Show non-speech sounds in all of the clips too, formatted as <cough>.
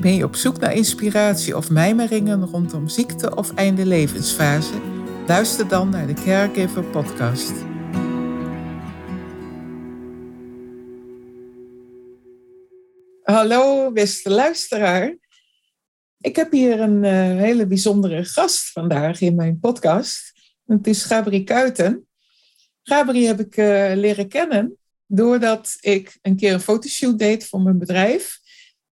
Ben je op zoek naar inspiratie of mijmeringen rondom ziekte of einde levensfase? Luister dan naar de Caregiver Podcast. Hallo, beste luisteraar. Ik heb hier een uh, hele bijzondere gast vandaag in mijn podcast. Het is Gabri Kuiten. Gabri heb ik uh, leren kennen doordat ik een keer een fotoshoot deed voor mijn bedrijf.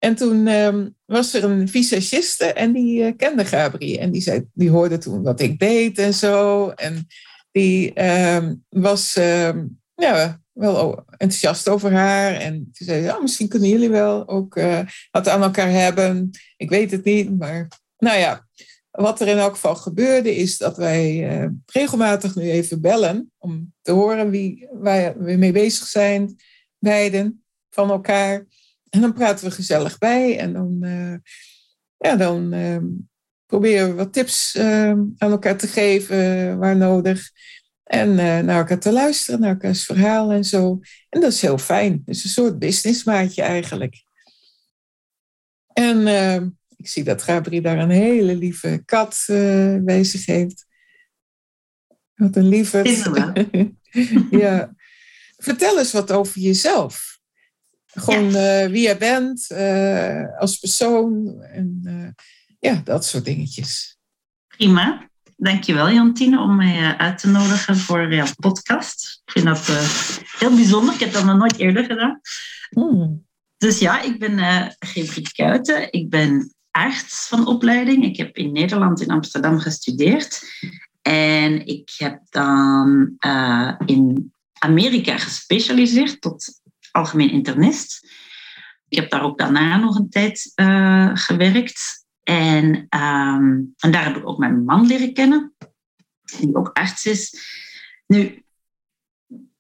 En toen um, was er een visagiste en die uh, kende Gabri. En die, zei, die hoorde toen wat ik deed en zo. En die um, was um, ja, wel enthousiast over haar. En toen zei ja, misschien kunnen jullie wel ook uh, wat aan elkaar hebben. Ik weet het niet, maar nou ja. Wat er in elk geval gebeurde is dat wij uh, regelmatig nu even bellen. Om te horen wie, waar we mee bezig zijn, beiden, van elkaar. En dan praten we gezellig bij en dan, uh, ja, dan uh, proberen we wat tips uh, aan elkaar te geven waar nodig. En naar elkaar te luisteren, naar elkaars verhaal en zo. En dat is heel fijn. Het is een soort businessmaatje eigenlijk. En ik zie dat Gabri daar een hele lieve kat zich heeft. Wat een lieve. <laughs> ja. Vertel eens wat over jezelf. Gewoon uh, wie jij bent uh, als persoon en uh, ja, dat soort dingetjes. Prima. Dankjewel Jantine om mij uit te nodigen voor jouw podcast. Ik vind dat heel bijzonder. Ik heb dat nog nooit eerder gedaan. Mm. Dus ja, ik ben uh, Kuiten. Ik ben arts van opleiding. Ik heb in Nederland, in Amsterdam gestudeerd. En ik heb dan in Amerika gespecialiseerd tot algemeen internist. Ik heb daar ook daarna nog een tijd uh, gewerkt. En, ehm, en daar heb ik ook mijn man leren kennen, die ook arts is. Nu,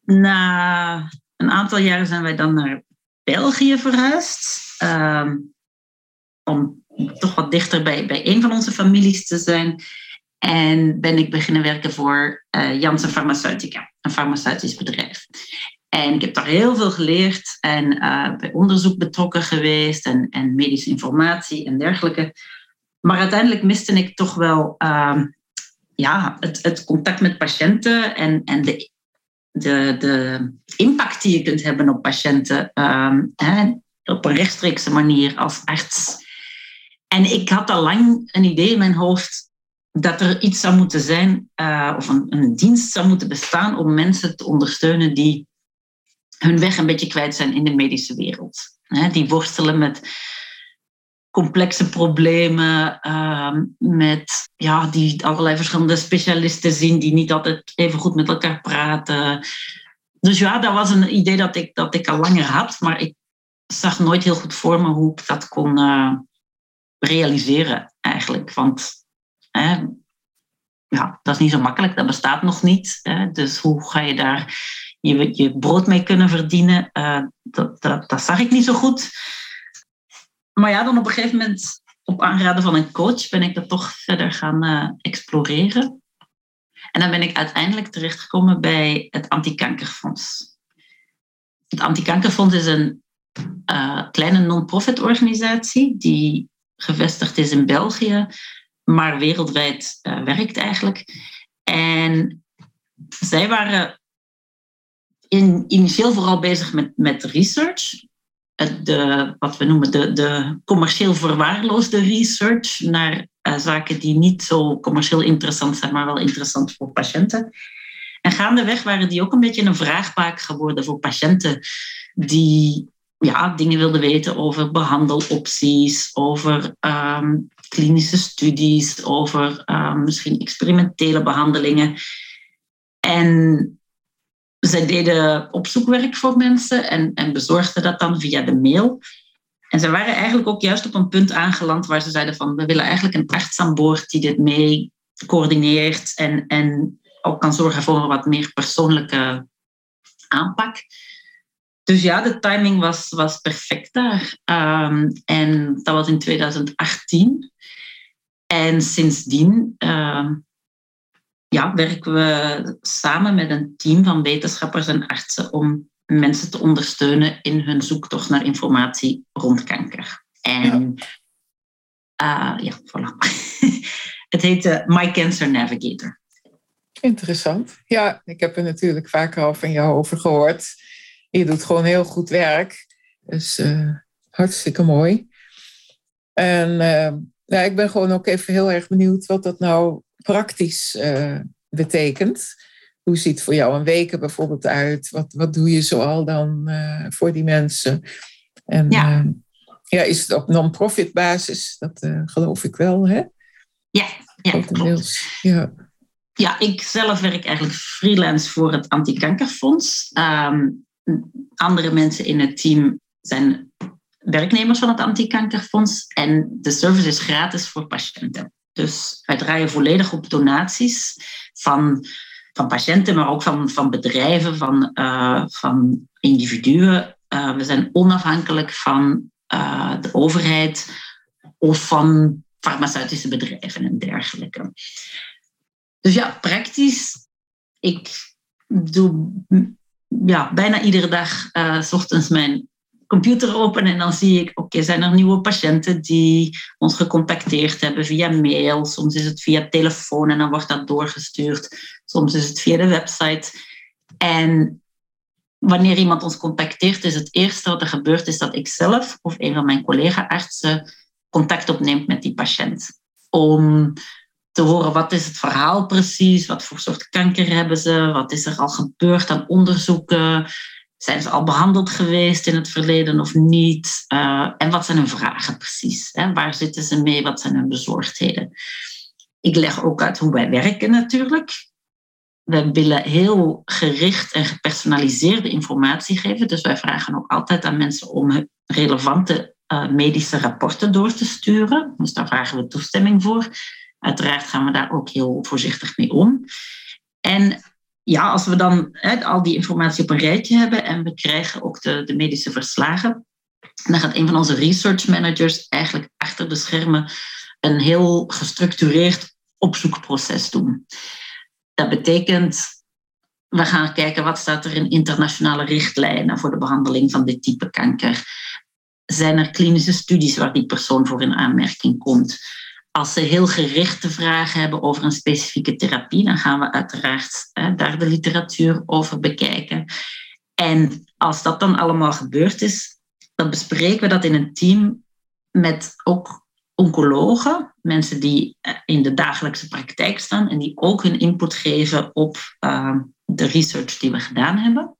na een aantal jaren zijn wij dan naar België verhuisd. Um, om toch wat dichter bij, bij een van onze families te zijn. En ben ik beginnen werken voor uh, Janssen Pharmaceutica, een farmaceutisch bedrijf. En ik heb daar heel veel geleerd en uh, bij onderzoek betrokken geweest en, en medische informatie en dergelijke. Maar uiteindelijk miste ik toch wel uh, ja, het, het, contact met patiënten en, en de, de, de impact die je kunt hebben op patiënten uh, hè, op een rechtstreekse manier als arts. En ik had al lang een idee in mijn hoofd dat er iets zou moeten zijn, uh, of een dienst zou moeten bestaan om mensen te ondersteunen die hun weg een beetje kwijt zijn in de medische wereld. Die worstelen met complexe problemen, ehm, met ja, die allerlei verschillende specialisten zien die niet altijd even goed met elkaar praten. Dus ja, dat was een idee dat ik, dat ik al langer had, maar ik zag nooit heel goed voor me hoe ik dat kon uh, realiseren eigenlijk. Want ja, dat is niet zo makkelijk, dat bestaat nog niet. Dus hoe ga je daar je, je brood mee kunnen verdienen. Uh, dat, dat, zag ik niet zo goed. Maar ja, dan op een gegeven moment, op aanraden van een coach, ben ik dat toch verder gaan uh, exploreren. En dan ben ik uiteindelijk terechtgekomen bij het Antikankerfonds. Het Antikankerfonds is een uh, kleine non-profit organisatie die gevestigd is in België, maar wereldwijd werkt eigenlijk. En zij waren in, initieel vooral bezig met, met research. De, wat we noemen de, de commercieel verwaarloosde research naar uh, zaken die niet zo commercieel interessant zijn, maar wel interessant voor patiënten. En gaandeweg waren die ook een beetje een vraagbaak geworden voor patiënten die ja, dingen wilden weten over behandelopties, over um, klinische studies, over um, misschien experimentele behandelingen. En zij deden opzoekwerk voor mensen en, en bezorgden dat dan via de mail. en ze waren eigenlijk ook juist op een punt aangeland waar ze zeiden van we willen eigenlijk een arts aan boord die dit mee coördineert en, en ook kan zorgen voor een wat meer persoonlijke aanpak. Dus ja, de timing was, was perfect daar. Ehm, en dat was in 2018. En sindsdien uh, ja, werken we samen met een team van wetenschappers en artsen om mensen te ondersteunen in hun zoektocht naar informatie rond kanker. En ja, uh, ja voilà. <laughs> Het heet uh, My Cancer Navigator. Interessant. Ja, ik heb er natuurlijk vaker al van jou over gehoord. Je doet gewoon heel goed werk. Dus uh, hartstikke mooi. En uh, ja, ik ben gewoon ook even heel erg benieuwd wat dat nou praktisch uh, betekent. Hoe ziet voor jou een week bijvoorbeeld uit? Wat, wat doe je zoal dan voor die mensen? En ja. ja, is het op non-profit basis? Dat geloof ik wel, hè? Ja, ja, Ja. Ja, ik zelf werk eigenlijk freelance voor het Antikankerfonds. Um, andere mensen in het team zijn werknemers van het Antikankerfonds. En de service is gratis voor patiënten. Dus wij draaien volledig op donaties van, van patiënten, maar ook van, van bedrijven, van, uh, van individuen. Uh, we zijn onafhankelijk van uh, de overheid of van farmaceutische bedrijven en dergelijke. Dus ja, praktisch. Ik doe ja, bijna iedere dag s ochtends mijn computer open en dan zie ik, oké, zijn er nieuwe patiënten die ons gecontacteerd hebben via mail. Soms is het via telefoon en dan wordt dat doorgestuurd. Soms is het via de website. En wanneer iemand ons contacteert, is het eerste wat er gebeurt, is dat ik zelf of een van mijn collega-artsen contact opneemt met die patiënt. Om te horen wat is het verhaal precies, wat voor soort kanker hebben ze, wat is er al gebeurd aan onderzoeken, zijn ze al behandeld geweest in het verleden of niet, uh, en wat zijn hun vragen precies, hè? waar zitten ze mee, wat zijn hun bezorgdheden. Ik leg ook uit hoe wij werken natuurlijk. We willen heel gericht en gepersonaliseerde informatie geven, dus wij vragen ook altijd aan mensen om relevante uh, medische rapporten door te sturen. Dus daar vragen we toestemming voor. Uiteraard gaan we daar ook heel voorzichtig mee om. En ja, als we dan al die informatie op een rijtje hebben en we krijgen ook de, de medische verslagen, dan gaat een van onze research managers eigenlijk achter de schermen een heel gestructureerd opzoekproces doen. Dat betekent, we gaan kijken wat staat er in internationale richtlijnen voor de behandeling van dit type kanker. Zijn er klinische studies waar die persoon voor in aanmerking komt? Als ze heel gerichte vragen hebben over een specifieke therapie, dan gaan we uiteraard daar de literatuur over bekijken. En als dat dan allemaal gebeurd is, dan bespreken we dat in een team met ook oncologen, mensen die eh, in de dagelijkse praktijk staan en die ook hun input geven op uh, de research die we gedaan hebben.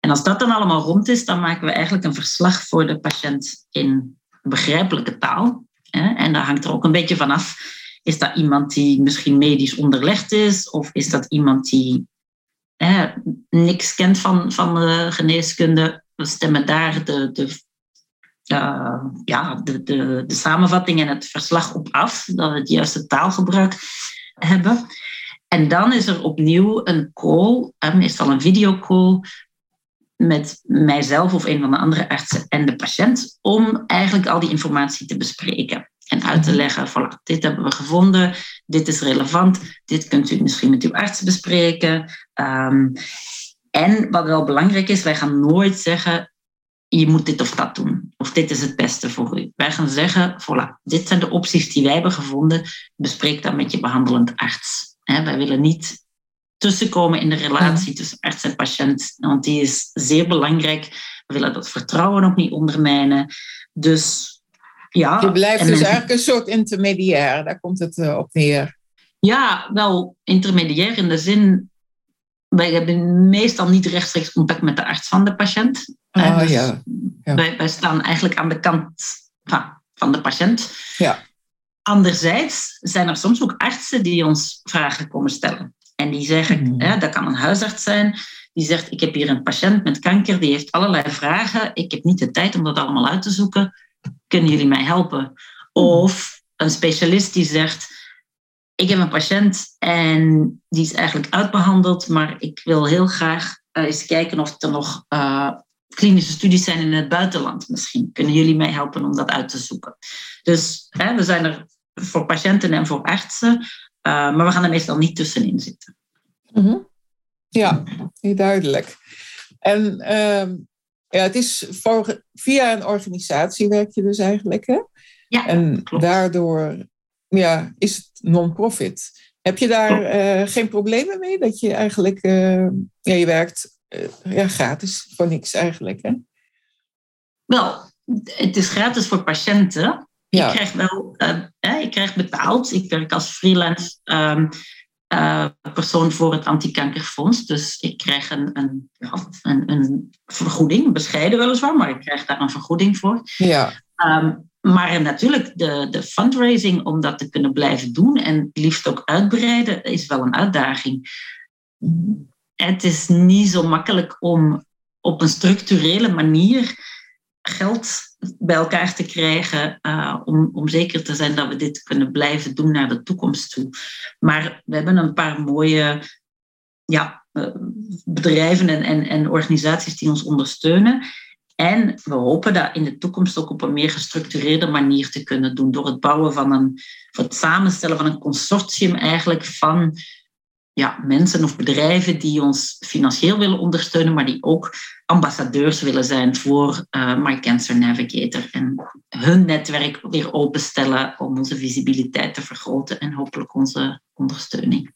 En als dat dan allemaal rond is, dan maken we eigenlijk een verslag voor de patiënt in begrijpelijke taal. En daar hangt er ook een beetje van af. Is dat iemand die misschien medisch onderlegd is? Of is dat iemand die niks kent van, van de geneeskunde? We stemmen daar de, de, ja, de, de, de samenvatting en het verslag op af. Dat we het juiste taalgebruik hebben. En dan is er opnieuw een call, meestal een videocall, met mijzelf of een van de andere artsen en de patiënt om eigenlijk al die informatie te bespreken. En uit te mhm. leggen, voilà, dit hebben we gevonden, dit is relevant, dit kunt u misschien met uw arts bespreken. Um, en wat wel belangrijk is, wij gaan nooit zeggen, je moet dit of dat doen. Of dit is het beste voor u. Wij gaan zeggen, voilà, dit zijn de opties die wij hebben gevonden. Bespreek dat met je behandelend arts. wij willen niet tussenkomen in de relatie tussen arts en patiënt. Want die is zeer belangrijk. We willen dat vertrouwen ook niet ondermijnen. Dus ja. Je blijft dus eigenlijk een soort intermediair, daar komt het uh, op neer. Ja, wel intermediair in de zin. Wij hebben meestal niet rechtstreeks contact met de arts van de patiënt. Oh, dus ja. ja. Wij, wij, staan eigenlijk aan de kant van, van de patiënt. Ja. Anderzijds zijn er soms ook artsen die ons vragen komen stellen. En die zeggen, mm. hè, dat kan een huisarts zijn, die zegt, ik heb hier een patiënt met kanker, die heeft allerlei vragen. Ik heb niet de tijd om dat allemaal uit te zoeken. Kunnen jullie mij helpen? Of een specialist die zegt, ik heb een patiënt en die is eigenlijk uitbehandeld, maar ik wil heel graag uh, eens kijken of er nog uh, klinische studies zijn in het buitenland. Misschien kunnen jullie mij helpen om dat uit te zoeken. Dus hè, we zijn er voor patiënten en voor artsen, maar we gaan er meestal niet tussenin zitten. Mm -hmm. Ja, duidelijk. En ehm, ja, het is voor, via een organisatie werk je dus eigenlijk, hè? Ja, en klopt. daardoor ja, is het non-profit. Heb je daar uh, geen problemen mee? Dat je eigenlijk, uh, ja, je werkt uh, ja, gratis voor niks eigenlijk, hè? Wel, het is gratis voor patiënten. Ja. Ik krijg wel, eh, ik krijg betaald. Ik werk als freelance um, persoon voor het antikankerfonds. Dus ik krijg een, een, een, een vergoeding, bescheiden weliswaar, maar ik krijg daar een vergoeding voor. Ja. Um, maar natuurlijk, de, de fundraising om dat te kunnen blijven doen en liefst ook uitbreiden, is wel een uitdaging. Het is niet zo makkelijk om op een structurele manier geld bij elkaar te krijgen uh, om, om zeker te zijn dat we dit kunnen blijven doen naar de toekomst toe. Maar we hebben een paar mooie ja, bedrijven en, en, en organisaties die ons ondersteunen. En we hopen dat in de toekomst ook op een meer gestructureerde manier te kunnen doen. Door het bouwen van een, het samenstellen van een consortium eigenlijk van ja, mensen of bedrijven die ons financieel willen ondersteunen, maar die ook ambassadeurs willen zijn voor uh, My Cancer Navigator. En hun netwerk weer openstellen om onze visibiliteit te vergroten en hopelijk onze ondersteuning.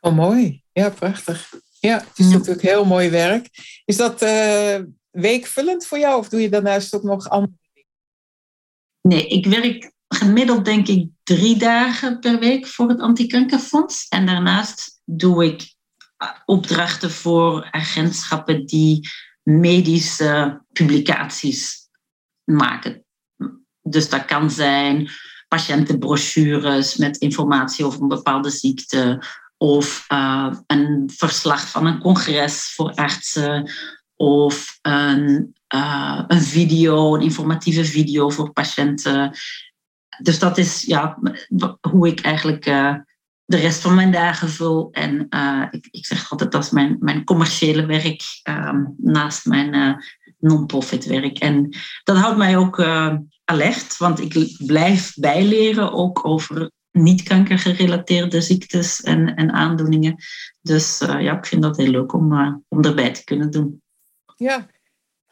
Oh, mooi. Ja, prachtig. Ja, het is ja. natuurlijk heel mooi werk. Is dat uh, weekvullend voor jou of doe je daarnaast ook nog andere dingen? Nee, ik werk gemiddeld denk ik drie dagen per week voor het Antikankerfonds. En daarnaast doe ik opdrachten voor agentschappen die medische publicaties maken. Dus dat kan zijn patiëntenbrochures met informatie over een bepaalde ziekte. Of uh, een verslag van een congres voor artsen. Of een, uh, een video, een informatieve video voor patiënten dus dat is ja, hoe ik eigenlijk uh, de rest van mijn dagen vul. En uh, ik, ik, zeg altijd dat is mijn, mijn commerciële werk um, naast mijn uh, non-profit werk. En dat houdt mij ook alert, want ik blijf bijleren ook over niet-kanker gerelateerde ziektes en, en aandoeningen. Dus ja, ik vind dat heel leuk om, om erbij te kunnen doen. Ja,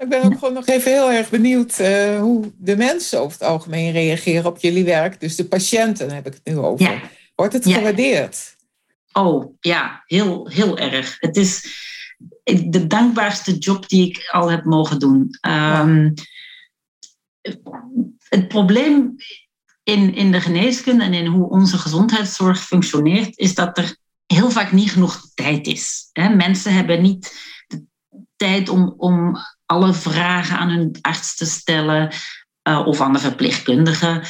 ik ben ook gewoon nog even heel erg benieuwd uh, hoe de mensen over het algemeen reageren op jullie werk. Dus de patiënten heb ik het nu over. Ja. Wordt het Ja. gewaardeerd? Oh ja, heel, heel erg. Het is de dankbaarste job die ik al heb mogen doen. Um, het probleem in, in de geneeskunde en in hoe onze gezondheidszorg functioneert, is dat er heel vaak niet genoeg tijd is. Mensen hebben niet de tijd om, om alle vragen aan hun arts te stellen uh, of aan de verpleegkundige.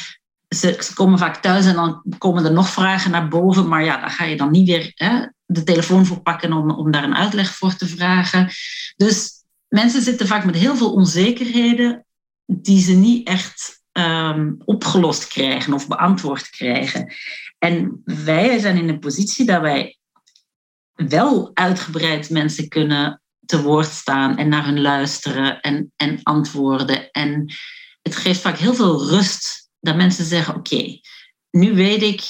Ze, komen vaak thuis en dan komen er nog vragen naar boven, maar ja, daar ga je dan niet weer hè, de telefoon voor pakken om, om daar een uitleg voor te vragen. Dus mensen zitten vaak met heel veel onzekerheden die ze niet echt um, opgelost krijgen of beantwoord krijgen. En wij zijn in een positie dat wij wel uitgebreid mensen kunnen te woord staan en naar hun luisteren en, en antwoorden. En het geeft vaak heel veel rust dat mensen zeggen: Oké, nu weet ik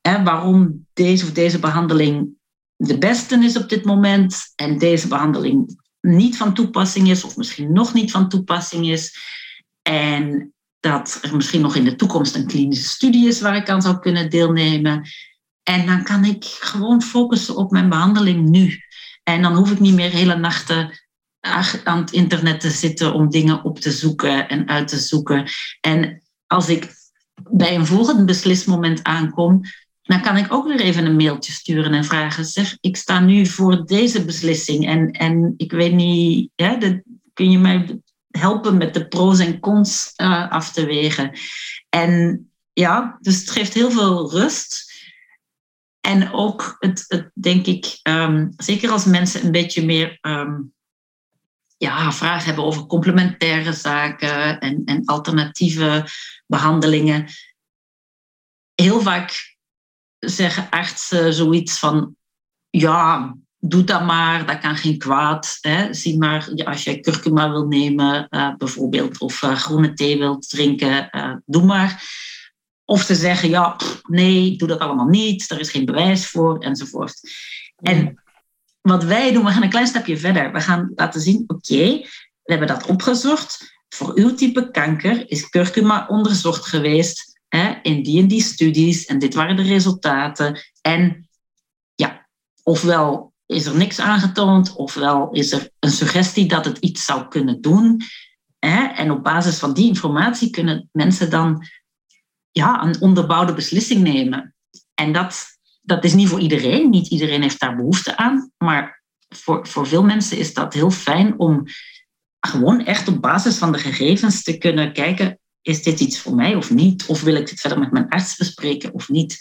hè, waarom deze of deze behandeling de beste is op dit moment en deze behandeling niet van toepassing is, of misschien nog niet van toepassing is. En dat er misschien nog in de toekomst een klinische studie is waar ik aan zou kunnen deelnemen. En dan kan ik gewoon focussen op mijn behandeling nu. En dan hoef ik niet meer hele nachten aan het internet te zitten om dingen op te zoeken en uit te zoeken. En als ik bij een volgend beslismoment aankom, dan kan ik ook weer even een mailtje sturen en vragen: zeg, ik sta nu voor deze beslissing en, en ik weet niet, kun je mij helpen met de pro's en cons uh, af te wegen? En ja, dus het geeft heel veel rust. En ook, het, het denk ik, ehm, zeker als mensen een beetje meer ehm, ja, vragen hebben over complementaire zaken en, en alternatieve behandelingen. Heel vaak zeggen artsen zoiets van, ja, doe dat maar, dat kan geen kwaad. Hè. Zie maar, als je kurkuma wil nemen, uh, bijvoorbeeld, of uh, groene thee wilt drinken, uh, doe maar. Of ze zeggen, ja, nee, doe dat allemaal niet, er is geen bewijs voor, enzovoort. En wat wij doen, we gaan een klein stapje verder. We gaan laten zien, oké, we hebben dat opgezocht. Voor uw type kanker is kurkuma onderzocht geweest hè, in die en die studies. En dit waren de resultaten. En ja, ofwel is er niks aangetoond, ofwel is er een suggestie dat het iets zou kunnen doen. Hè? En op basis van die informatie kunnen mensen dan ja, een onderbouwde beslissing nemen. En dat, dat is niet voor iedereen. Niet iedereen heeft daar behoefte aan. Maar voor, voor veel mensen is dat heel fijn om gewoon echt op basis van de gegevens te kunnen kijken: is dit iets voor mij of niet? Of wil ik dit verder met mijn arts bespreken of niet?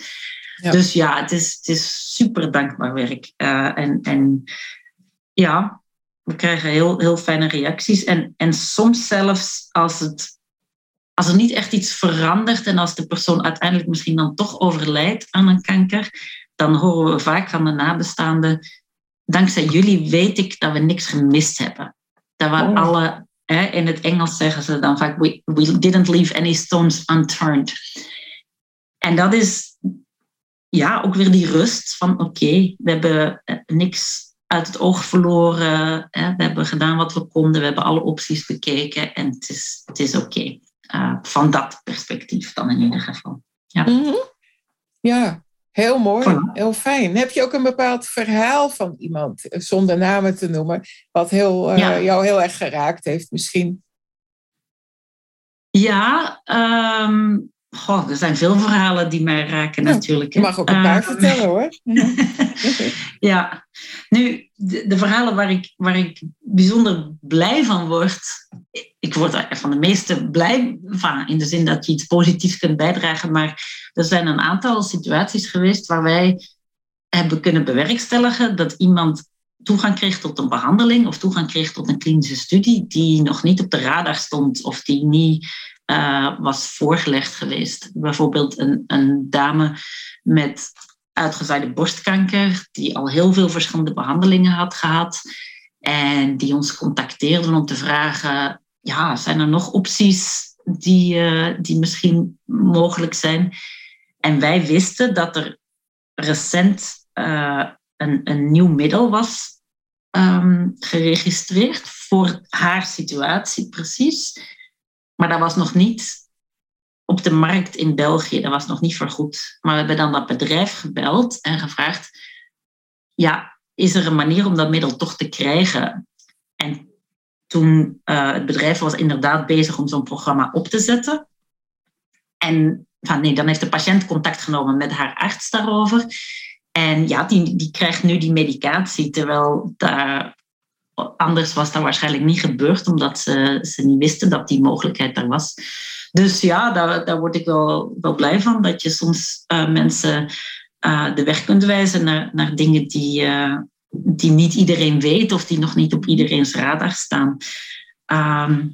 Dus ja, het is, het is super dankbaar werk. Uh, en, en ja, we krijgen heel, heel fijne reacties. En, en soms zelfs als, het, als er niet echt iets verandert en als de persoon uiteindelijk misschien dan toch overlijdt aan een kanker, dan horen we vaak van de nabestaanden, dankzij jullie weet ik dat we niks gemist hebben. Dat we oh. alle, hè, in het Engels zeggen ze dan vaak, we, we didn't leave any stones unturned. En dat is, ja, ook weer die rust van oké, we hebben eh, niks uit het oog verloren. Hè, we hebben gedaan wat we konden, we hebben alle opties bekeken en het is, het is oké. Uh, van dat perspectief dan in ieder geval. Ja, mm -hmm. ja heel mooi, voilà. heel fijn. Heb je ook een bepaald verhaal van iemand, eh, zonder namen te noemen, wat heel, uh, ja. jou heel erg geraakt heeft misschien? Ja, um, Goh, er zijn veel verhalen die mij raken natuurlijk. Je mag ook een paar uh, vertellen hoor. <laughs> ja, nu de, de, verhalen waar ik, waar ik bijzonder blij van word. Ik word er van de meeste blij van, in de zin dat je iets positiefs kunt bijdragen. Maar er zijn een aantal situaties geweest waar wij hebben kunnen bewerkstelligen dat iemand toegang kreeg tot een behandeling of toegang kreeg tot een klinische studie die nog niet op de radar stond of die niet uh, was voorgelegd geweest. Bijvoorbeeld een, een dame met uitgezaaide borstkanker, die al heel veel verschillende behandelingen had gehad. En die ons contacteerden om te vragen, ja, zijn er nog opties die, uh, die misschien mogelijk zijn? En wij wisten dat er recent uh, een, een nieuw middel was um, geregistreerd voor haar situatie precies. Maar dat was nog niet op de markt in België. Dat was nog niet vergoed. Maar we hebben dan dat bedrijf gebeld en gevraagd: ja, is er een manier om dat middel toch te krijgen? En toen uh, het bedrijf was inderdaad bezig om zo'n programma op te zetten. En van, nee, dan heeft de patiënt contact genomen met haar arts daarover. En ja, die, die krijgt nu die medicatie, terwijl daar anders was dat waarschijnlijk niet gebeurd, omdat ze, ze niet wisten dat die mogelijkheid er was. Dus ja, daar, daar word ik wel, wel blij van, dat je soms uh, mensen uh, de weg kunt wijzen naar, naar dingen die, uh, die niet iedereen weet of die nog niet op iedereen's radar staan. Um,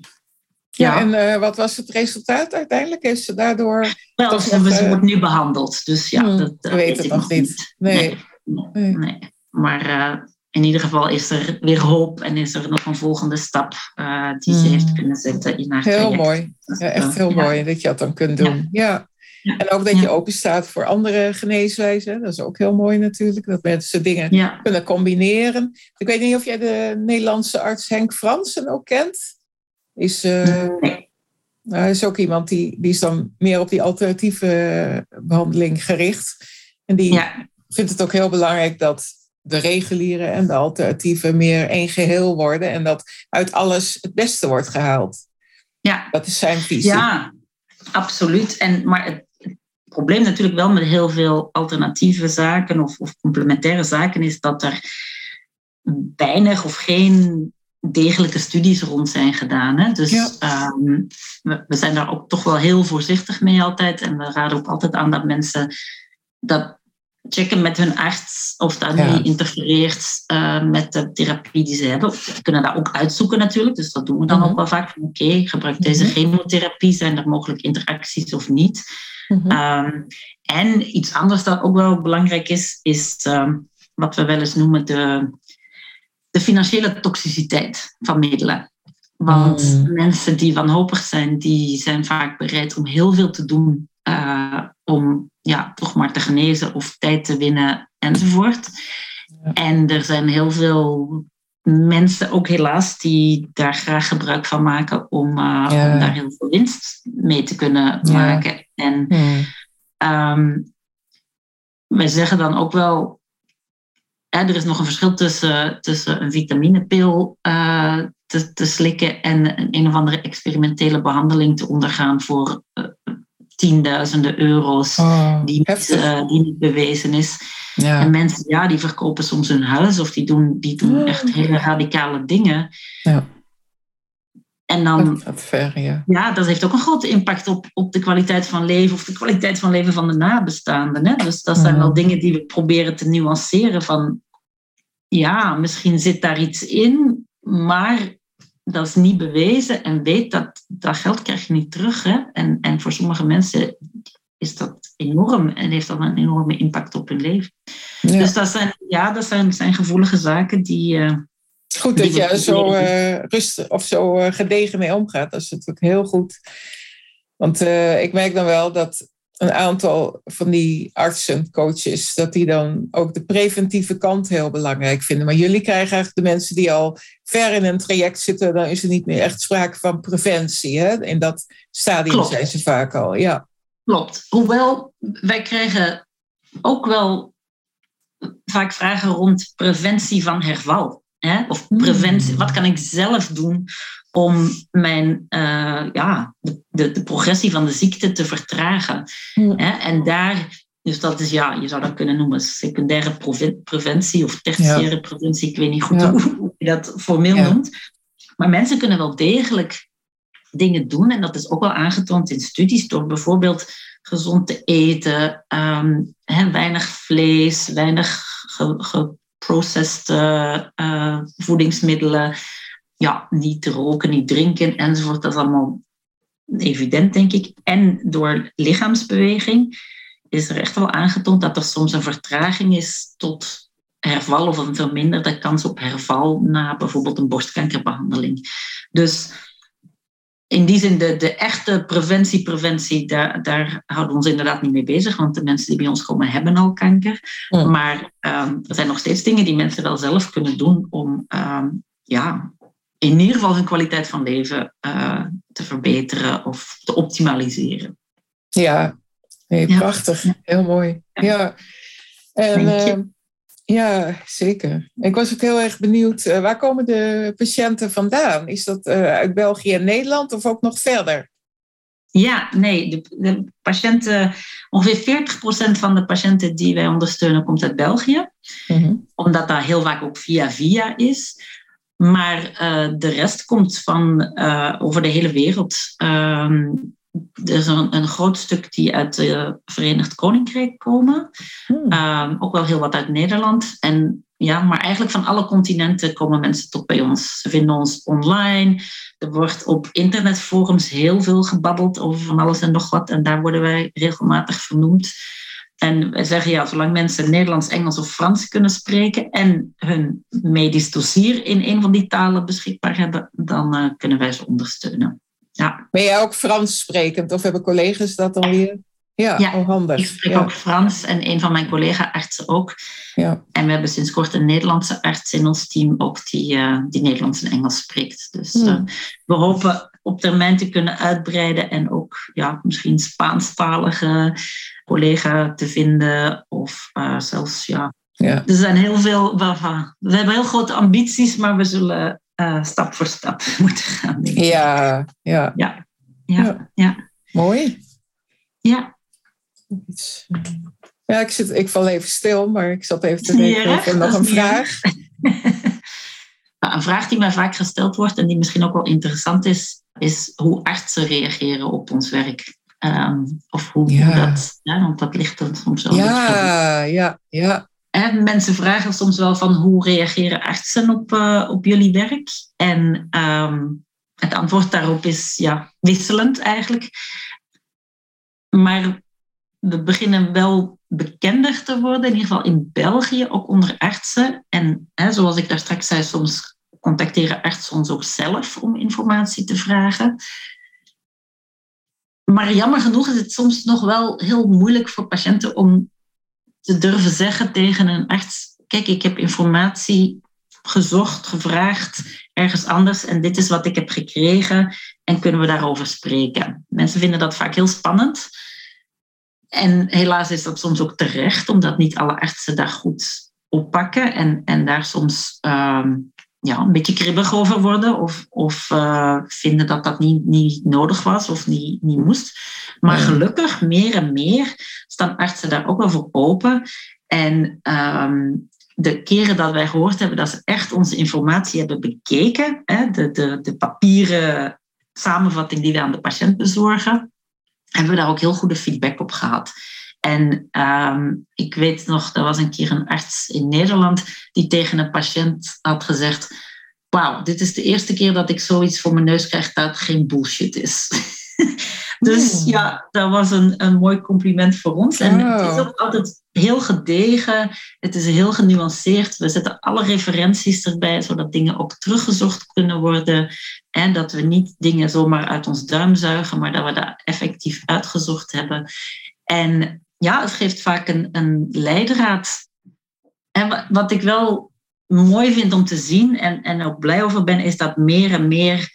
ja, ja, en wat was het resultaat uiteindelijk? Is ze daardoor. Wel, ze wordt nu behandeld, dus ja, hmm, dat, dat weet het nog niet. niet. Nee. Nee. nee. nee. Maar in ieder geval is er weer hoop en is er nog een volgende stap uh, die ze heeft kunnen zetten in haar Heel mooi. Ja, echt heel ja. mooi dat je dat dan kunt doen. Ja. ja. En ook dat je open staat voor andere geneeswijzen. Dat is ook heel mooi natuurlijk. Dat mensen dingen kunnen combineren. Ik weet niet of jij de Nederlandse arts Henk Fransen ook kent. Is, uh, nee. nou, is ook iemand die, die is dan meer op die alternatieve behandeling gericht. En die vindt het ook heel belangrijk dat de reguliere en de alternatieven meer één geheel worden en dat uit alles het beste wordt gehaald. Ja. Dat is zijn visie. Ja, absoluut. En, maar het, probleem natuurlijk wel met heel veel alternatieve zaken of, of complementaire zaken is dat er weinig of geen degelijke studies rond zijn gedaan. Hè? Dus ja. um, we, we, zijn daar ook toch wel heel voorzichtig mee altijd. En we raden ook altijd aan dat mensen dat checken met hun arts of dat niet interfereert uh, met de therapie die ze hebben. We kunnen dat ook uitzoeken natuurlijk, dus dat doen we dan mm -hmm. ook wel vaak. Oké, okay, gebruik deze mm -hmm. chemotherapie, zijn er mogelijk interacties of niet? Mm -hmm. um, en iets anders dat ook wel belangrijk is, is um, wat we wel eens noemen de, de financiële toxiciteit van middelen. Want mensen die wanhopig zijn, die zijn vaak bereid om heel veel te doen uh, om maar te genezen of tijd te winnen enzovoort. Ja. En er zijn heel veel mensen, ook helaas, die daar graag gebruik van maken om, uh, ja. om daar heel veel winst mee te kunnen ja. maken. En hmm. um, wij zeggen dan ook wel, hè, er is nog een verschil tussen, tussen een vitaminepil uh, te, te slikken en een, een of andere experimentele behandeling te ondergaan voor uh, tienduizenden euro's oh, die, niet, uh, die niet bewezen is. Ja. En mensen, ja, die verkopen soms hun huis of die doen, die doen ja. echt hele radicale dingen. Ja. En dan, dat ver, ja. ja, dat heeft ook een grote impact op, op de kwaliteit van leven of de kwaliteit van leven van de nabestaanden. Hè? Dus dat zijn wel dingen die we proberen te nuanceren van, ja, misschien zit daar iets in, maar dat is niet bewezen en weet dat dat geld krijg je niet terug. Hè? En, en voor sommige mensen is dat enorm en heeft dat een enorme impact op hun leven. Ja. Dus dat zijn, ja, dat zijn, zijn gevoelige zaken die. Uh, goed dat je zo uh, rustig of zo uh, gedegen mee omgaat. Dat is natuurlijk heel goed. Want ik merk dan wel dat een aantal van die artsen, coaches, dat die dan ook de preventieve kant heel belangrijk vinden. Maar jullie krijgen eigenlijk de mensen die al ver in een traject zitten, dan is er niet meer echt sprake van preventie. Hè? In dat stadium Klopt. zijn ze vaak al, ja. Klopt. Hoewel wij krijgen ook wel vaak vragen rond preventie van herval. Hè? Of preventie, mm. wat kan ik zelf doen om mijn, uh, ja, de, progressie van de ziekte te vertragen. Mm. Hè? En daar, dus dat is, ja, je zou dat kunnen noemen secundaire preventie of tertiaire ja. preventie. Ik weet niet goed ja. <laughs> hoe je dat formeel noemt. Maar mensen kunnen wel degelijk dingen doen. En dat is ook wel aangetoond in studies door bijvoorbeeld gezond te eten, um, hè, weinig vlees, weinig geprocessed uh, voedingsmiddelen ja, niet roken, niet drinken enzovoort. Dat is allemaal evident, denk ik. En door lichaamsbeweging is er echt wel aangetoond dat er soms een vertraging is tot herval of een verminderde kans op herval na bijvoorbeeld een borstkankerbehandeling. Dus in die zin, de, de echte preventie, preventie, daar, daar houden we ons inderdaad niet mee bezig, want de mensen die bij ons komen hebben al kanker. Maar um, er zijn nog steeds dingen die mensen wel zelf kunnen doen om um, ja, in ieder geval hun kwaliteit van leven uh, te verbeteren of te optimaliseren. Ja, nee, prachtig. Ja. Heel mooi. Ja. En, uh, ja, zeker. Ik was ook heel erg benieuwd, uh, waar komen de patiënten vandaan? Is dat uit België en Nederland of ook nog verder? Ja, nee, de, de patiënten, ongeveer 40% van de patiënten die wij ondersteunen komt uit België. Mm -hmm. Omdat dat heel vaak ook via via is. Maar uh, de rest komt van over de hele wereld. Um, er is een, een, groot stuk die uit het Verenigd Koninkrijk komen. Hmm. Um, ook wel heel wat uit Nederland. En ja, maar eigenlijk van alle continenten komen mensen tot bij ons. Ze vinden ons online. Er wordt op internetforums heel veel gebabbeld over van alles en nog wat. En daar worden wij regelmatig vernoemd. En wij zeggen ja, zolang mensen Nederlands, Engels of Frans kunnen spreken en hun medisch dossier in een van die talen beschikbaar hebben, dan uh, kunnen wij ze ondersteunen. Ja. Ben jij ook Frans sprekend of hebben collega's dat dan weer? Ja, ja oh, handig. ik spreek ja. ook Frans en een van mijn collega-artsen ook. Ja. En we hebben sinds kort een Nederlandse arts in ons team ook die, uh, die Nederlands en Engels spreekt. Dus hmm. uh, we hopen op termijn te kunnen uitbreiden en ook ja, misschien Spaanstalige collega te vinden of uh, zelfs ja. ja. Er zijn heel veel, we hebben heel grote ambities, maar we zullen uh, stap voor stap <laughs> moeten gaan. Ja, ja. Ja. Ja. ja. Mooi. Ja. Ja, ik, zit, ik val even stil, maar ik zat even te denken over nog een vraag. <laughs> Nou, een vraag die mij vaak gesteld wordt en die misschien ook wel interessant is, is hoe artsen reageren op ons werk. Ehm, of hoe, hoe dat, ja, want dat ligt dan soms wel. Ja, ja, ja. En mensen vragen soms wel van hoe reageren artsen op, uh, op jullie werk? En ehm, het antwoord daarop is ja, wisselend eigenlijk. Maar we beginnen wel bekender te worden, in ieder geval in België, ook onder artsen. En hè, zoals ik daar straks zei, soms contacteren artsen ons ook zelf om informatie te vragen. Maar jammer genoeg is het soms nog wel heel moeilijk voor patiënten om te durven zeggen tegen een arts: Kijk, ik heb informatie gezocht, gevraagd ergens anders en dit is wat ik heb gekregen en kunnen we daarover spreken. Mensen vinden dat vaak heel spannend. En helaas is dat soms ook terecht, omdat niet alle artsen daar goed oppakken en, en daar soms ehm, ja, een beetje kribbig over worden of, of uh, vinden dat dat niet, niet nodig was of niet, niet moest. Maar gelukkig, meer en meer, staan artsen daar ook wel voor open. En um, de keren dat wij gehoord hebben dat ze echt onze informatie hebben bekeken, hè, de, de, de papieren samenvatting die we aan de patiënt bezorgen, hebben we daar ook heel goede feedback op gehad. En um, ik weet nog, er was een keer een arts in Nederland die tegen een patiënt had gezegd: Wauw, dit is de eerste keer dat ik zoiets voor mijn neus krijg dat geen bullshit is. <laughs> dus hmm. ja, dat was een, een mooi compliment voor ons. En het is ook altijd heel gedegen, het is heel genuanceerd. We zetten alle referenties erbij, zodat dingen ook teruggezocht kunnen worden. En dat we niet dingen zomaar uit ons duim zuigen, maar dat we dat effectief uitgezocht hebben. En ja, het geeft vaak een, een leidraad. En wat ik wel mooi vind om te zien en, en ook blij over ben, is dat meer en meer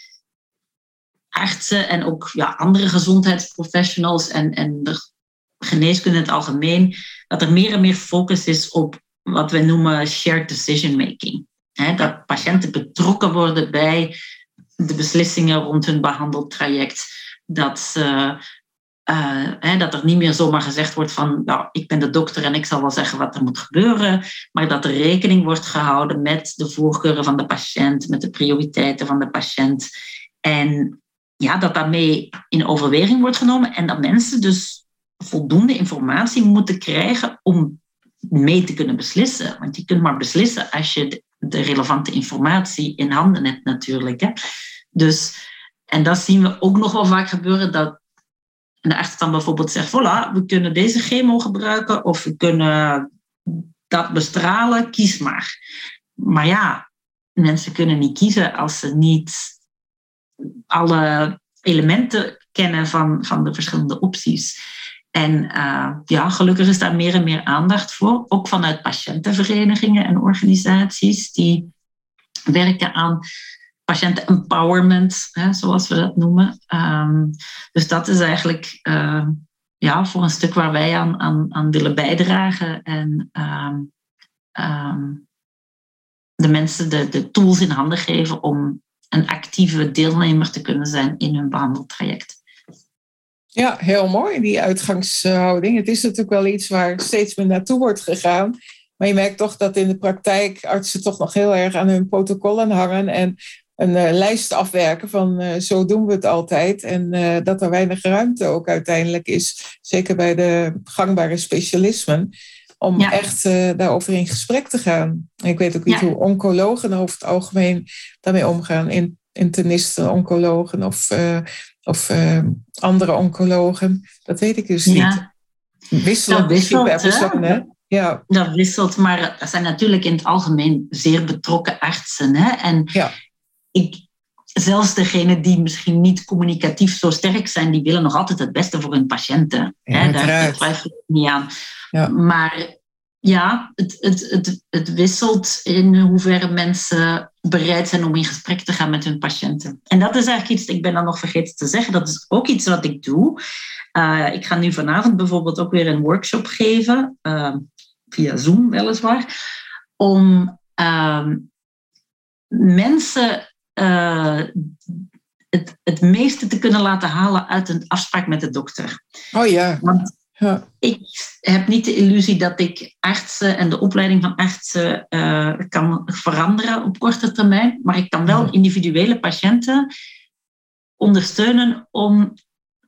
artsen en ook ja, andere gezondheidsprofessionals en, en de geneeskunde in het algemeen, dat er meer en meer focus is op wat we noemen shared decision making. dat patiënten betrokken worden bij de beslissingen rond hun behandeltraject. Dat uh, dat er niet meer zomaar gezegd wordt van, nou, ik ben de dokter en ik zal wel zeggen wat er moet gebeuren, maar dat er rekening wordt gehouden met de voorkeuren van de patiënt, met de prioriteiten van de patiënt. En ja, dat daarmee in overweging wordt genomen en dat mensen dus voldoende informatie moeten krijgen om mee te kunnen beslissen. Want je kunt maar beslissen als je de relevante informatie in handen hebt natuurlijk. Hè. Dus, en dat zien we ook nog wel vaak gebeuren, dat en de arts dan bijvoorbeeld zegt, voilà, we kunnen deze chemo gebruiken of we kunnen dat bestralen, kies maar. Maar ja, mensen kunnen niet kiezen als ze niet alle elementen kennen van, van de verschillende opties. En uh, ja, gelukkig is daar meer en meer aandacht voor, ook vanuit patiëntenverenigingen en organisaties die werken aan patiënten empowerment, hè, zoals we dat noemen. Um, dus dat is eigenlijk uh, ja, voor een stuk waar wij aan, aan, aan willen bijdragen en um, um, de mensen de, de tools in handen geven om een actieve deelnemer te kunnen zijn in hun behandeltraject. Ja, heel mooi, die uitgangshouding. Het is natuurlijk wel iets waar steeds meer naartoe wordt gegaan. Maar je merkt toch dat in de praktijk artsen toch nog heel erg aan hun protocollen hangen en een uh, lijst afwerken van uh, zo doen we het altijd. En uh, dat er weinig ruimte ook uiteindelijk is, zeker bij de gangbare specialismen, om ja. echt daarover in gesprek te gaan. ik weet ook niet ja. hoe oncologen over het algemeen daarmee omgaan. In, internisten, oncologen of, of andere oncologen. Dat weet ik dus ja. niet. Wisselend dat wisselt, per persoon, hè? Ja. Dat wisselt, maar er zijn natuurlijk in het algemeen zeer betrokken artsen. Hè? En ja ik, zelfs degenen die misschien niet communicatief zo sterk zijn, die willen nog altijd het beste voor hun patiënten. Ja, Hè, daar twijfel ik niet aan. Ja. Maar ja, het, het, het, het wisselt in hoeverre mensen bereid zijn om in gesprek te gaan met hun patiënten. En dat is eigenlijk iets, ik ben dan nog vergeten te zeggen, dat is ook iets wat ik doe. Uh, ik ga nu vanavond bijvoorbeeld ook weer een workshop geven, uh, via Zoom weliswaar, om uh, mensen uh, het, het meeste te kunnen laten halen uit een afspraak met de dokter. Oh ja. Want ja. ik heb niet de illusie dat ik artsen en de opleiding van artsen uh, kan veranderen op korte termijn, maar ik kan wel individuele patiënten ondersteunen om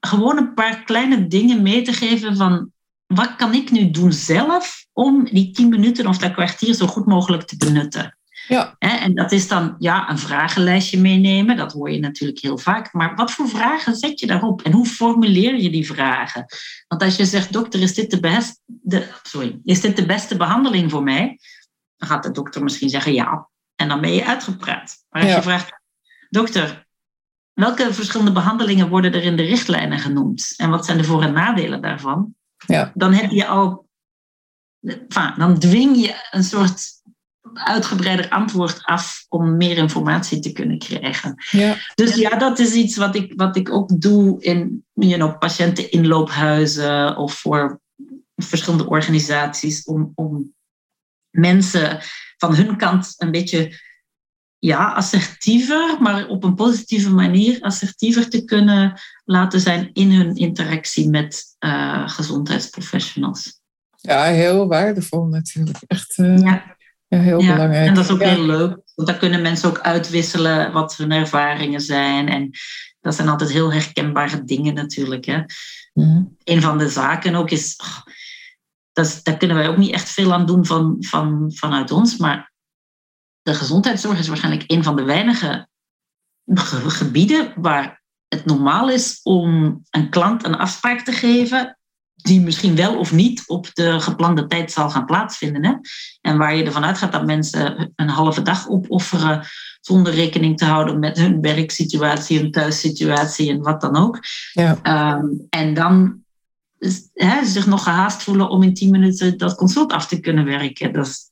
gewoon een paar kleine dingen mee te geven van wat kan ik nu doen zelf om die tien minuten of dat kwartier zo goed mogelijk te benutten. Ja. En dat is dan ja, een vragenlijstje meenemen, dat hoor je natuurlijk heel vaak. Maar wat voor vragen zet je daarop en hoe formuleer je die vragen? Want als je zegt, dokter, is dit de, best, de, sorry, is dit de beste behandeling voor mij? Dan gaat de dokter misschien zeggen ja. En dan ben je uitgepraat. Maar als je vraagt, dokter, welke verschillende behandelingen worden er in de richtlijnen genoemd? En wat zijn de voor- en nadelen daarvan? Ja. Dan heb je al, dan dwing je een soort uitgebreider antwoord af om meer informatie te kunnen krijgen. Ja. Dus ja, dat is iets wat ik, wat ik ook doe in you know, patiënteninloophuizen of voor verschillende organisaties om, om mensen van hun kant een beetje ja, assertiever, maar op een positieve manier assertiever te kunnen laten zijn in hun interactie met uh, gezondheidsprofessionals. Ja, heel waardevol natuurlijk. Echt uh, ja. Ja. heel ja, belangrijk. En dat is ook ja. heel leuk. Want dan kunnen mensen ook uitwisselen wat hun ervaringen zijn. En dat zijn altijd heel herkenbare dingen natuurlijk. Hè. Mm. Een van de zaken ook is... Oh, dat is, daar kunnen wij ook niet echt veel aan doen van, van, vanuit ons. Maar de gezondheidszorg is waarschijnlijk een van de weinige gebieden waar het normaal is om een klant een afspraak te geven die misschien wel of niet op de geplande tijd zal gaan plaatsvinden. Hè? En waar je ervan uitgaat dat mensen een halve dag opofferen zonder rekening te houden met hun werksituatie, hun thuissituatie en wat dan ook. Ja. Um, en dan hè, zich nog gehaast voelen om in tien minuten dat consult af te kunnen werken. Dat is,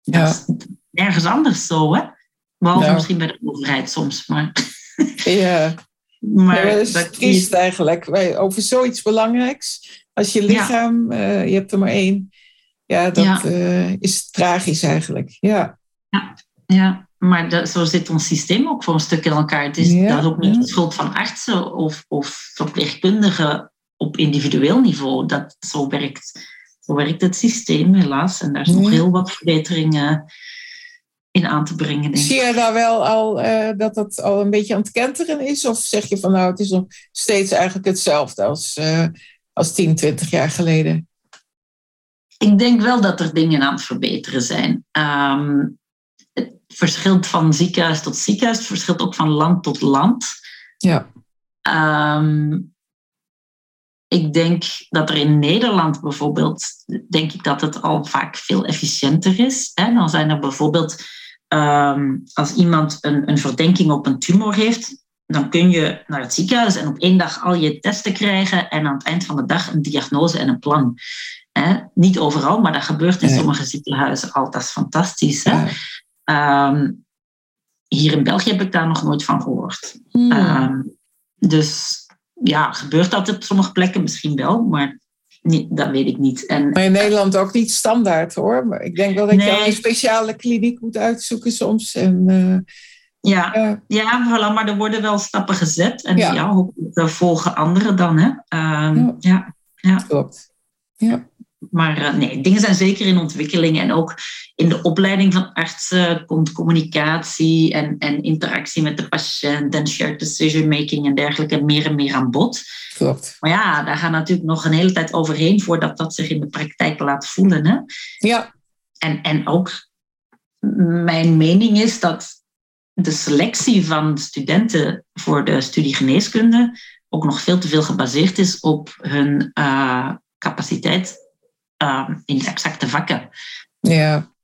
Ja. dat is nergens anders zo, hè? Behalve Nou. misschien bij de overheid soms. Maar, Ja. <laughs> maar Ja, dat is dat- triest eigenlijk. Wij, over zoiets belangrijks. Als je lichaam, eh, je hebt er maar één. Ja, dat Ja. eh, is tragisch eigenlijk. Ja. Ja, maar dat, zo zit ons systeem ook voor een stuk in elkaar. Het is Ja, dat is ook niet ja. de schuld van artsen of, of verpleegkundigen op individueel niveau. Dat, zo, werkt, zo werkt het systeem helaas. En daar is nog Ja. heel wat verbeteringen in aan te brengen, denk Zie je daar wel al eh, dat dat al een beetje aan het kenteren is? Of zeg je van nou, het is nog steeds eigenlijk hetzelfde als, als 10, 20 jaar geleden? Ik denk wel dat er dingen aan het verbeteren zijn. Ehm, het verschilt van ziekenhuis tot ziekenhuis. Het verschilt ook van land tot land. Ja. Ehm, ik denk dat er in Nederland bijvoorbeeld, denk ik dat het al vaak veel efficiënter is. Hè? Dan zijn er bijvoorbeeld, ehm, als iemand een, een verdenking op een tumor heeft, dan kun je naar het ziekenhuis en op één dag al je testen krijgen en aan het eind van de dag een diagnose en een plan. Hè? Niet overal, maar dat gebeurt in sommige ziekenhuizen al. Dat is fantastisch. Hè? Ja. Ehm, hier in België heb ik daar nog nooit van gehoord. Hmm. Ehm, dus ja, gebeurt dat op sommige plekken misschien wel, maar dat weet ik niet. En, Maar in Nederland ook niet standaard hoor. Maar ik denk wel dat je al een speciale kliniek moet uitzoeken soms. En, eh, ja, ja. ja, voilà, maar er worden wel stappen gezet en Ja. ja, volgen anderen dan. Hè? Ehm, Ja. ja. klopt. Ja. Maar eh, nee, dingen zijn zeker in ontwikkeling en ook in de opleiding van artsen komt communicatie en, en interactie met de patiënt en shared decision making en dergelijke meer en meer aan bod. Klopt. Maar ja, daar gaat natuurlijk nog een hele tijd overheen voordat dat zich in de praktijk laat voelen. Hè? Ja, En, en ook mijn mening is dat de selectie van studenten voor de studie geneeskunde ook nog veel te veel gebaseerd is op hun eh, capaciteit eh, in exacte vakken. ja.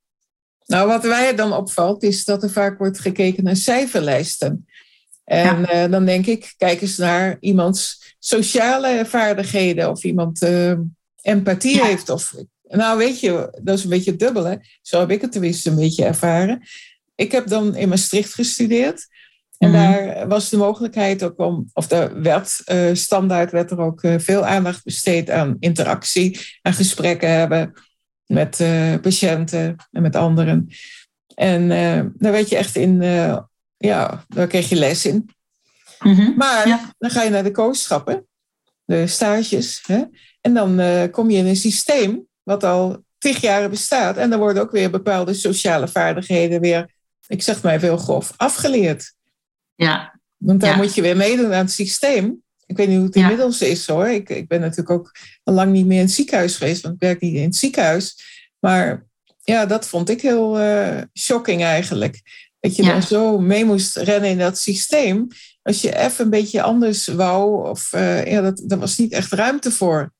Nou, wat mij dan opvalt, is dat er vaak wordt gekeken naar cijferlijsten. En eh, dan denk ik, kijk eens naar iemands sociale vaardigheden of iemand eh, empathie Ja. heeft. Of, nou, weet je, dat is een beetje dubbel, hè? Zo heb ik het tenminste een beetje ervaren. Ik heb dan in Maastricht gestudeerd. En Mhm. daar was de mogelijkheid ook om, of er werd eh, standaard werd er ook eh, veel aandacht besteed aan interactie, aan gesprekken hebben met eh, patiënten en met anderen. En daar werd je echt in, ja, daar kreeg je les in. Maar Ja. dan ga je naar de kooschappen, de stages. Hè? En dan kom je in een systeem wat al tig jaren bestaat. En dan worden ook weer bepaalde sociale vaardigheden weer, ik zeg maar veel grof, afgeleerd. Ja, Want daar Ja. moet je weer meedoen aan het systeem Ik weet niet hoe het inmiddels is hoor. Ik, ik ben natuurlijk ook al lang niet meer in het ziekenhuis geweest, want ik werk niet in het ziekenhuis. Maar ja, dat vond ik heel uh, shocking eigenlijk. Dat je dan zo mee moest rennen in dat systeem. Als je even een beetje anders wou, of uh, ja, dat, daar was niet echt ruimte voor.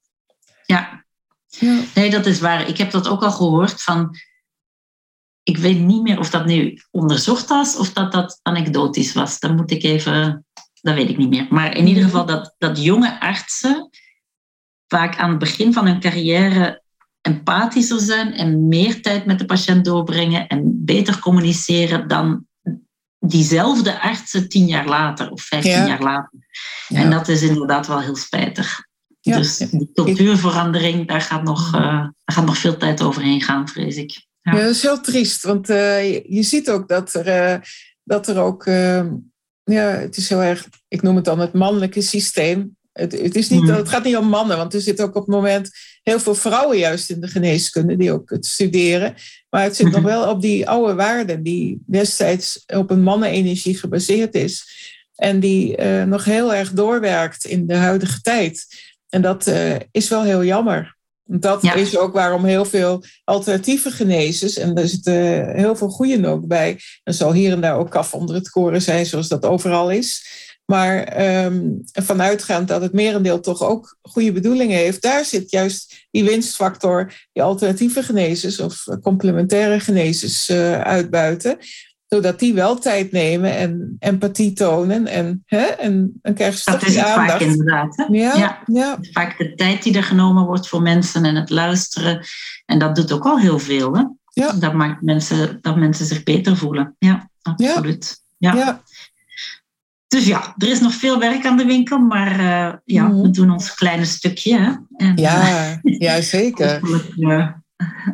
Ja. ja. nee, dat is waar. Ik heb dat ook al gehoord van. Ik weet niet meer of dat nu onderzocht was of dat dat anekdotisch was. Dan moet ik even dat weet ik niet meer. Maar in ieder mhm. geval dat, dat jonge artsen vaak aan het begin van hun carrière empathischer zijn en meer tijd met de patiënt doorbrengen en beter communiceren dan diezelfde artsen tien jaar later of vijftien jaar later. En dat is inderdaad wel heel spijtig. Ja. Dus die cultuurverandering, daar gaat, nog, uh, daar gaat nog veel tijd overheen gaan, vrees ik. Ja, dat is heel triest, want uh, je, je, ziet ook dat er, uh, dat er ook ja, het is heel erg, ik noem het dan het mannelijke systeem. Het, het, is niet, hmm. het gaat niet om mannen, want er zitten ook op het moment heel veel vrouwen juist in de geneeskunde die ook het studeren. Maar het zit nog hmm. wel op die oude waarden die destijds op een mannenenergie gebaseerd is. En die uh, nog heel erg doorwerkt in de huidige tijd. En dat is wel heel jammer. Dat is ook waarom heel veel alternatieve genezers, en er zitten heel veel goede ook bij, er zal hier en daar ook kaf onder het koren zijn, zoals dat overal is. Maar um, vanuitgaand dat het merendeel toch ook goede bedoelingen heeft, daar zit juist die winstfactor, die alternatieve genezers of complementaire genezers uh, uitbuiten zodat die wel tijd nemen en empathie tonen. En, hè, en dan krijgen ze dat toch die aandacht. Vaak inderdaad. Ja, ja, Vaak de tijd die er genomen wordt voor mensen en het luisteren. En dat doet ook al heel veel. Hè? Ja. Dat maakt mensen, dat mensen zich beter voelen. Ja, absoluut. Ja. ja. Dus ja, er is nog veel werk aan de winkel, maar uh, ja, mm. we doen ons kleine stukje. Hè? En, ja, <laughs> ja, zeker. Uh,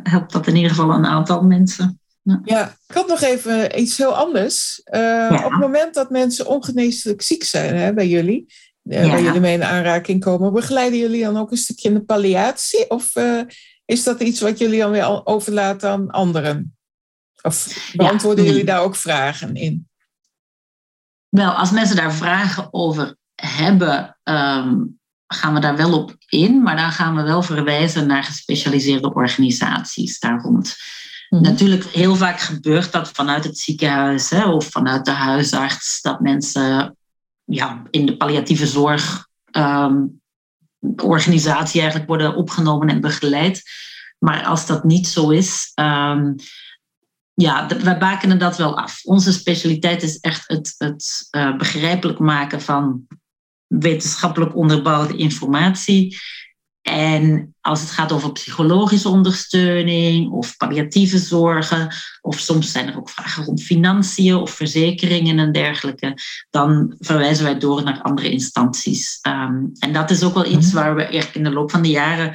helpt dat in ieder geval een aantal mensen. Ja. ik had nog even iets heel anders. Uh, Op het moment dat mensen ongeneeslijk ziek zijn hè, bij jullie, uh, waar jullie mee in aanraking komen, begeleiden jullie dan ook een stukje in de palliatie? Of uh, is dat iets wat jullie dan weer overlaten aan anderen? Of beantwoorden jullie daar ook vragen in? Wel, als mensen daar vragen over hebben, um, gaan we daar wel op in, maar dan gaan we wel verwijzen naar gespecialiseerde organisaties daar rond. Mhm. Natuurlijk, heel vaak gebeurt dat vanuit het ziekenhuis hè, of vanuit de huisarts, dat mensen ja, in de palliatieve zorg um, organisatie eigenlijk worden opgenomen en begeleid. Maar als dat niet zo is, um, ja, wij bakenen dat wel af. Onze specialiteit is echt het, het uh, begrijpelijk maken van wetenschappelijk onderbouwde informatie. En als het gaat over psychologische ondersteuning of palliatieve zorgen, of soms zijn er ook vragen rond financiën of verzekeringen en dergelijke, dan verwijzen wij door naar andere instanties. Um, en dat is ook wel iets mhm. waar we in de loop van de jaren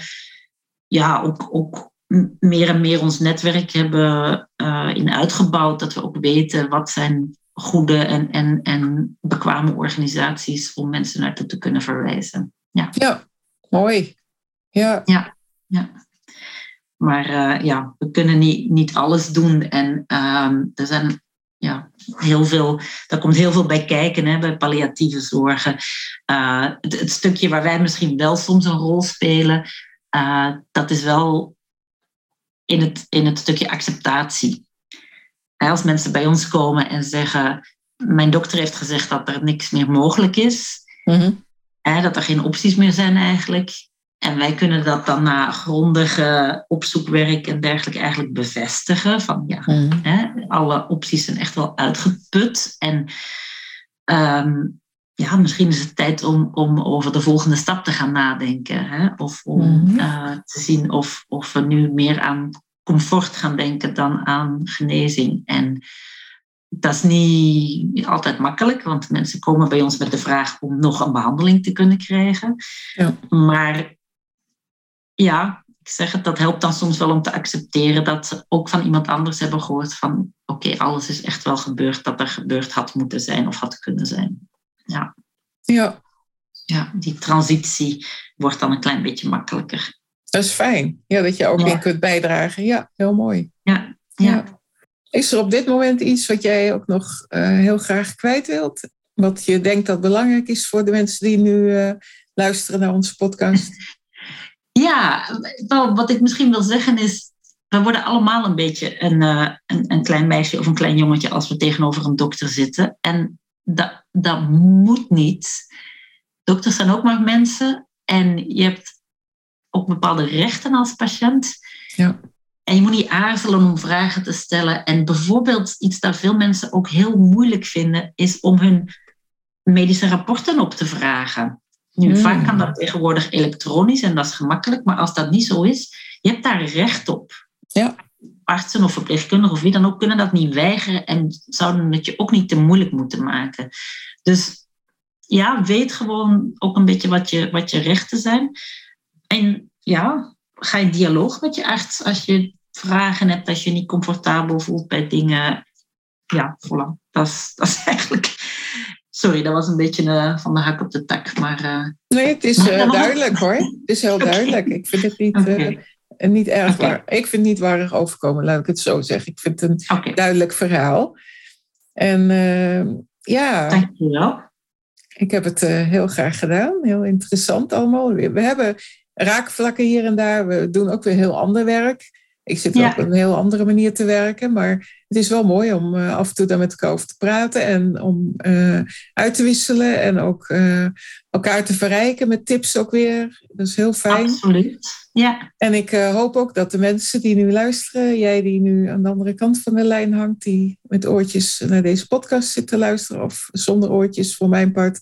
ja, ook, ook meer en meer ons netwerk hebben uh, in uitgebouwd. Dat we ook weten wat zijn goede en, en, en bekwame organisaties om mensen naartoe te kunnen verwijzen. Ja, ja mooi. Ja. ja, ja. Maar uh, ja, we kunnen niet, niet alles doen. En uh, er zijn ja, heel veel, daar komt heel veel bij kijken hè, bij palliatieve zorgen. Uh, het, het, stukje waar wij misschien wel soms een rol spelen, uh, dat is wel in het, in het stukje acceptatie. Als mensen bij ons komen en zeggen: Mijn dokter heeft gezegd dat er niks meer mogelijk is, mm -hmm. hè, dat er geen opties meer zijn eigenlijk. En wij kunnen dat dan na grondige opzoekwerk en dergelijke eigenlijk bevestigen. Van ja, mm. hè, alle opties zijn echt wel uitgeput. En um, ja, misschien is het tijd om, om over de volgende stap te gaan nadenken. Hè? Of om mm. uh, te zien of, of we nu meer aan comfort gaan denken dan aan genezing. En dat is niet altijd makkelijk, want mensen komen bij ons met de vraag om nog een behandeling te kunnen krijgen. Ja. Maar ja, ik zeg het, dat helpt dan soms wel om te accepteren dat ze ook van iemand anders hebben gehoord van oké, alles is echt wel gebeurd dat er gebeurd had moeten zijn of had kunnen zijn. Ja. Ja. Ja, die transitie wordt dan een klein beetje makkelijker. Dat is fijn. Ja, dat je ook ja. in kunt bijdragen. Ja, heel mooi. Ja, ja. Is er op dit moment iets wat jij ook nog uh, heel graag kwijt wilt? wat je denkt dat belangrijk is voor de mensen die nu uh, luisteren naar onze podcast? <laughs> Ja, wat ik misschien wil zeggen is, we worden allemaal een beetje een, uh, een, een, klein meisje of een klein jongetje als we tegenover een dokter zitten. En dat, dat moet niet. Dokters zijn ook maar mensen en je hebt ook bepaalde rechten als patiënt. Ja. En je moet niet aarzelen om vragen te stellen. En bijvoorbeeld iets dat veel mensen ook heel moeilijk vinden, is om hun medische rapporten op te vragen. Nu, hmm. vaak kan dat tegenwoordig elektronisch en dat is gemakkelijk, maar als dat niet zo is, je hebt daar recht op. Ja. Artsen of verpleegkundigen of wie dan ook kunnen dat niet weigeren en zouden het je ook niet te moeilijk moeten maken. Dus ja, weet gewoon ook een beetje wat je, wat je rechten zijn. En ja, ga in dialoog met je arts als je vragen hebt, als je niet comfortabel voelt bij dingen. Ja, voilà. Dat is, dat is <laughs> eigenlijk. Sorry, dat was een beetje uh, van de hak op de tak. Maar, uh... Nee, het is uh, <laughs> duidelijk hoor. Het is heel duidelijk. Ik vind het niet, okay. niet erg okay. waar. Ik vind het niet waardig overkomen, laat ik het zo zeggen. Ik vind het een duidelijk verhaal. En ja. Dankjewel. Ik heb het heel graag gedaan. Heel interessant allemaal. We hebben raakvlakken hier en daar. We doen ook weer heel ander werk. Ik zit ja. op een heel andere manier te werken, maar het is wel mooi om uh, af en toe daar met elkaar over te praten en om uh, uit te wisselen en ook uh, elkaar te verrijken met tips ook weer. Dat is heel fijn. Absoluut, ja. En ik hoop ook dat de mensen die nu luisteren, jij die nu aan de andere kant van de lijn hangt, die met oortjes naar deze podcast zit te luisteren of zonder oortjes voor mijn part,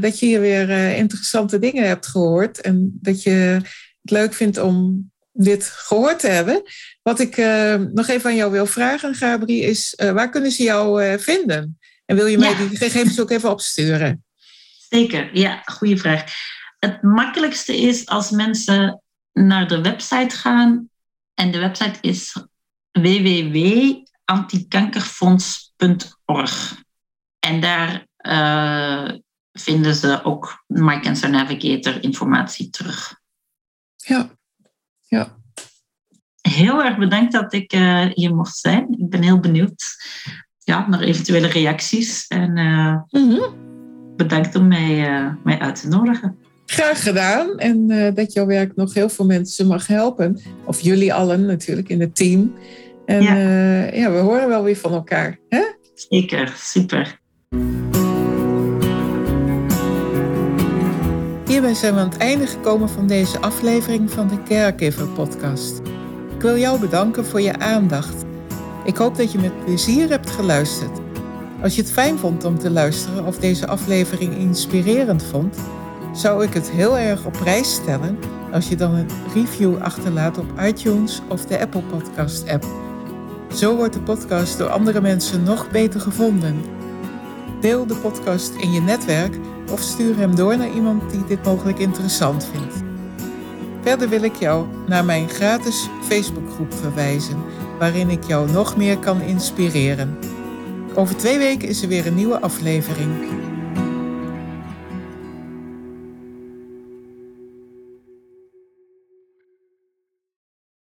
dat je hier weer interessante dingen hebt gehoord en dat je het leuk vindt om dit gehoord te hebben. Wat ik uh, nog even aan jou wil vragen, Gabri, is uh, waar kunnen ze jou uh, vinden? En wil je mij die gegevens ook even opsturen? Zeker, ja, goede vraag. Het makkelijkste is als mensen naar de website gaan. En de website is www.antikankerfonds.org. En daar vinden ze ook My Cancer Navigator informatie terug. Ja, ja. Heel erg bedankt dat ik uh, hier mocht zijn. Ik ben heel benieuwd ja, naar eventuele reacties. En uh, mm -hmm. bedankt om mij, uh, mij uit te nodigen. Graag gedaan. En dat jouw werk nog heel veel mensen mag helpen. Of jullie allen natuurlijk in het team. En ja, ja we horen wel weer van elkaar. Hè? Zeker, super. Hierbij zijn we aan het einde gekomen van deze aflevering van de Caregiver podcast. Ik wil jou bedanken voor je aandacht. Ik hoop dat je met plezier hebt geluisterd. Als je het fijn vond om te luisteren of deze aflevering inspirerend vond, zou ik het heel erg op prijs stellen als je dan een review achterlaat op iTunes of de Apple Podcast app. Zo wordt de podcast door andere mensen nog beter gevonden. Deel de podcast in je netwerk of stuur hem door naar iemand die dit mogelijk interessant vindt. Verder wil ik jou naar mijn gratis Facebookgroep verwijzen, waarin ik jou nog meer kan inspireren. Over twee weken is er weer een nieuwe aflevering.